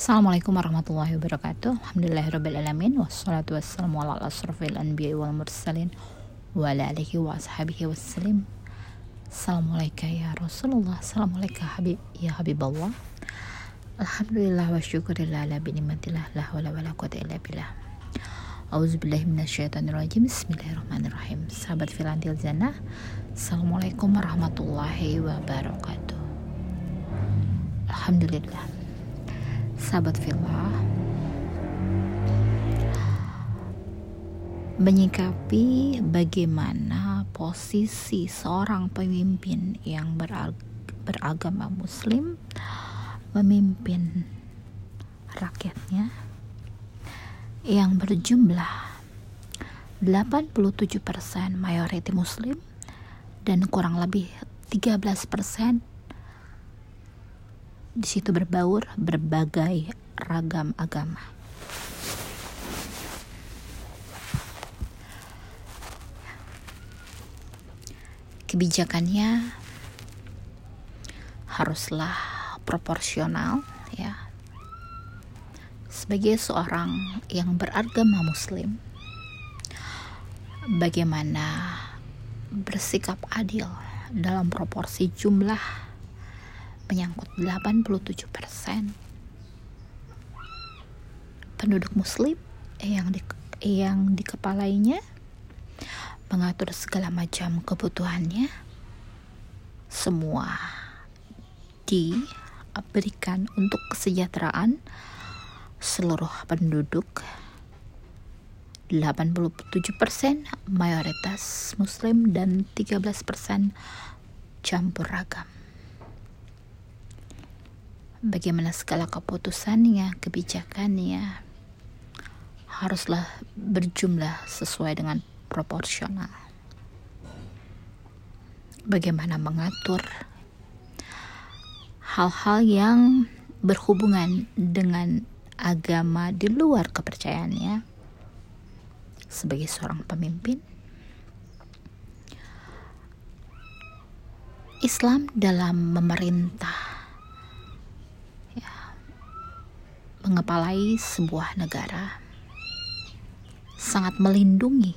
Assalamualaikum warahmatullahi wabarakatuh. Alhamdulillahirrabbilalamin Wassalatu wassalamu ala asrafil anbiya wal mursalin Wa ala alihi wa ashabihi wassalim. Assalamualaikum ya Rasulullah. Assalamualaikum habib, ya Habiballah Alhamdulillah wa syukurillah ala binimatillah La wala wala quwata illa billah. Auzubillahi minasyaitonirrajim Bismillahirrahmanirrahim. Sahabat filantil jannah Assalamualaikum warahmatullahi wabarakatuh. Alhamdulillah sahabat villa menyikapi bagaimana posisi seorang pemimpin yang beragama muslim memimpin rakyatnya yang berjumlah 87% mayoriti muslim dan kurang lebih 13% di situ berbaur berbagai ragam agama. Kebijakannya haruslah proporsional ya. Sebagai seorang yang beragama muslim bagaimana bersikap adil dalam proporsi jumlah menyangkut 87% penduduk muslim yang di, yang dikepalainya mengatur segala macam kebutuhannya semua diberikan untuk kesejahteraan seluruh penduduk. 87% mayoritas muslim dan 13% campur ragam bagaimana segala keputusannya, kebijakannya haruslah berjumlah sesuai dengan proporsional. Bagaimana mengatur hal-hal yang berhubungan dengan agama di luar kepercayaannya sebagai seorang pemimpin. Islam dalam memerintah mengepalai sebuah negara sangat melindungi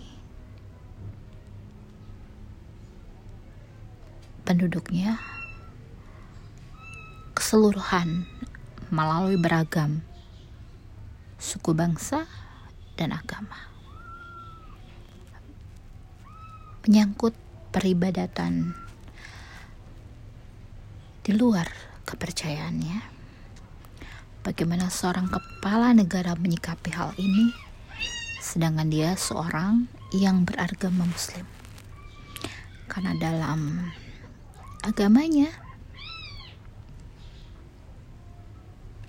penduduknya keseluruhan melalui beragam suku bangsa dan agama. Menyangkut peribadatan di luar kepercayaannya bagaimana seorang kepala negara menyikapi hal ini, sedangkan dia seorang yang beragama Muslim. Karena dalam agamanya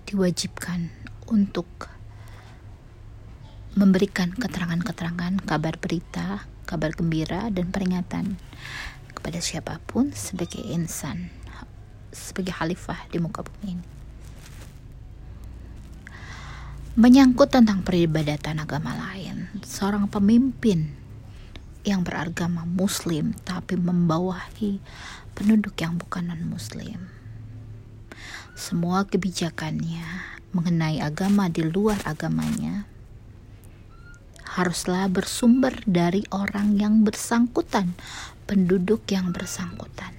diwajibkan untuk memberikan keterangan-keterangan, kabar berita, kabar gembira, dan peringatan kepada siapa pun sebagai insan, sebagai khalifah di muka bumi ini menyangkut tentang peribadatan agama lain. Seorang pemimpin yang beragama muslim tapi membawahi penduduk yang bukan non-muslim. Semua kebijakannya mengenai agama di luar agamanya haruslah bersumber dari orang yang bersangkutan, penduduk yang bersangkutan.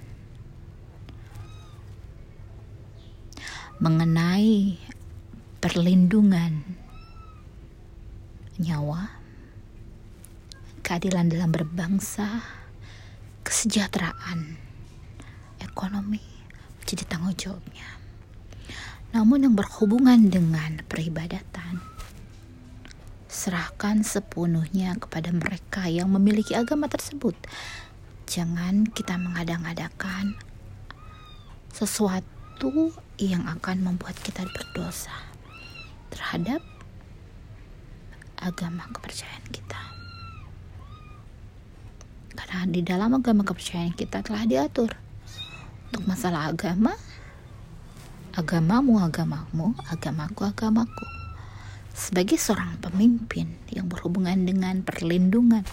Mengenai perlindungan nyawa, keadilan dalam berbangsa, kesejahteraan, ekonomi menjadi tanggung jawabnya. Namun yang berhubungan dengan peribadatan, serahkan sepenuhnya kepada mereka yang memiliki agama tersebut. Jangan kita mengadang-adakan sesuatu yang akan membuat kita berdosa terhadap agama kepercayaan kita. Karena di dalam agama kepercayaan kita telah diatur untuk masalah agama, agamamu agamamu, agamaku agamaku. Sebagai seorang pemimpin yang berhubungan dengan perlindungan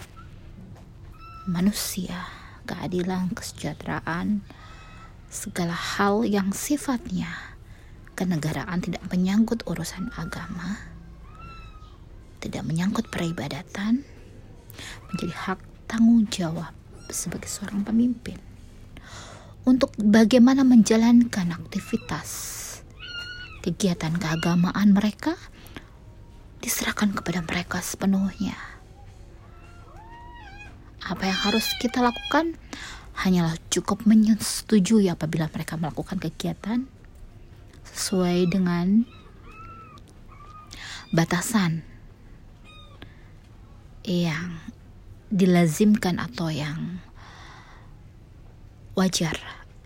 manusia, keadilan, kesejahteraan, segala hal yang sifatnya kenegaraan tidak menyangkut urusan agama, tidak menyangkut peribadatan, menjadi hak tanggung jawab sebagai seorang pemimpin untuk bagaimana menjalankan aktivitas kegiatan keagamaan mereka diserahkan kepada mereka sepenuhnya. Apa yang harus kita lakukan hanyalah cukup menyetujui apabila mereka melakukan kegiatan sesuai dengan batasan yang dilazimkan atau yang wajar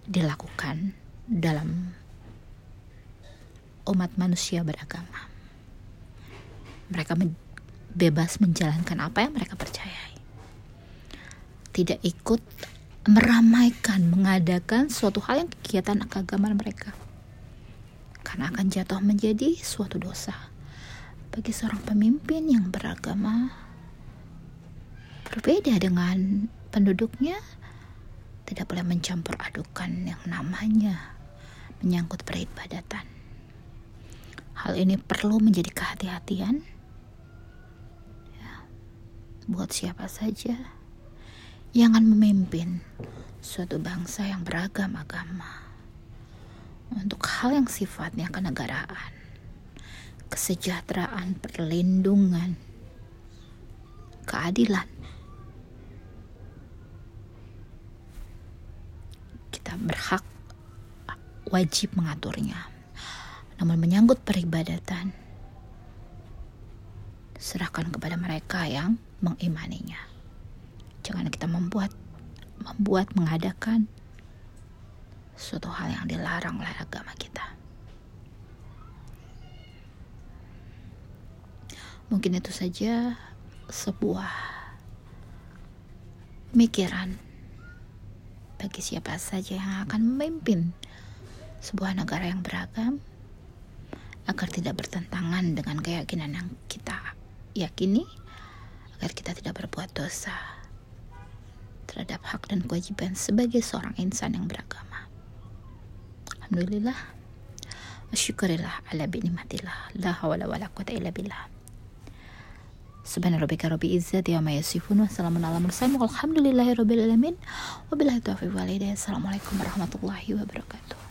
dilakukan dalam umat manusia beragama. Mereka bebas menjalankan apa yang mereka percayai. Tidak ikut meramaikan, mengadakan suatu hal yang kegiatan keagamaan mereka. Karena akan jatuh menjadi suatu dosa bagi seorang pemimpin yang beragama berbeda dengan penduduknya tidak boleh mencampur adukan yang namanya menyangkut peribadatan. Hal ini perlu menjadi kehati-hatian ya, buat siapa saja yang akan memimpin suatu bangsa yang beragam agama untuk hal yang sifatnya kenegaraan, kesejahteraan, perlindungan, keadilan. Kita berhak wajib mengaturnya. Namun menyangkut peribadatan, serahkan kepada mereka yang mengimaninya. Jangan kita membuat membuat mengadakan suatu hal yang dilarang oleh agama kita. Mungkin itu saja sebuah pemikiran bagi siapa saja yang akan memimpin sebuah negara yang beragam agar tidak bertentangan dengan keyakinan yang kita yakini agar kita tidak berbuat dosa terhadap hak dan kewajiban sebagai seorang insan yang beragama. Alhamdulillah. Syukurillah ala bi'nimatillah. La hawla wa la quwata illa billah. Subhana rabbika rabbi izzati amma yasifun wa salamun ala mursalin walhamdulillahi rabbil alamin. Wabillahi taufiq. Assalamualaikum warahmatullahi wabarakatuh.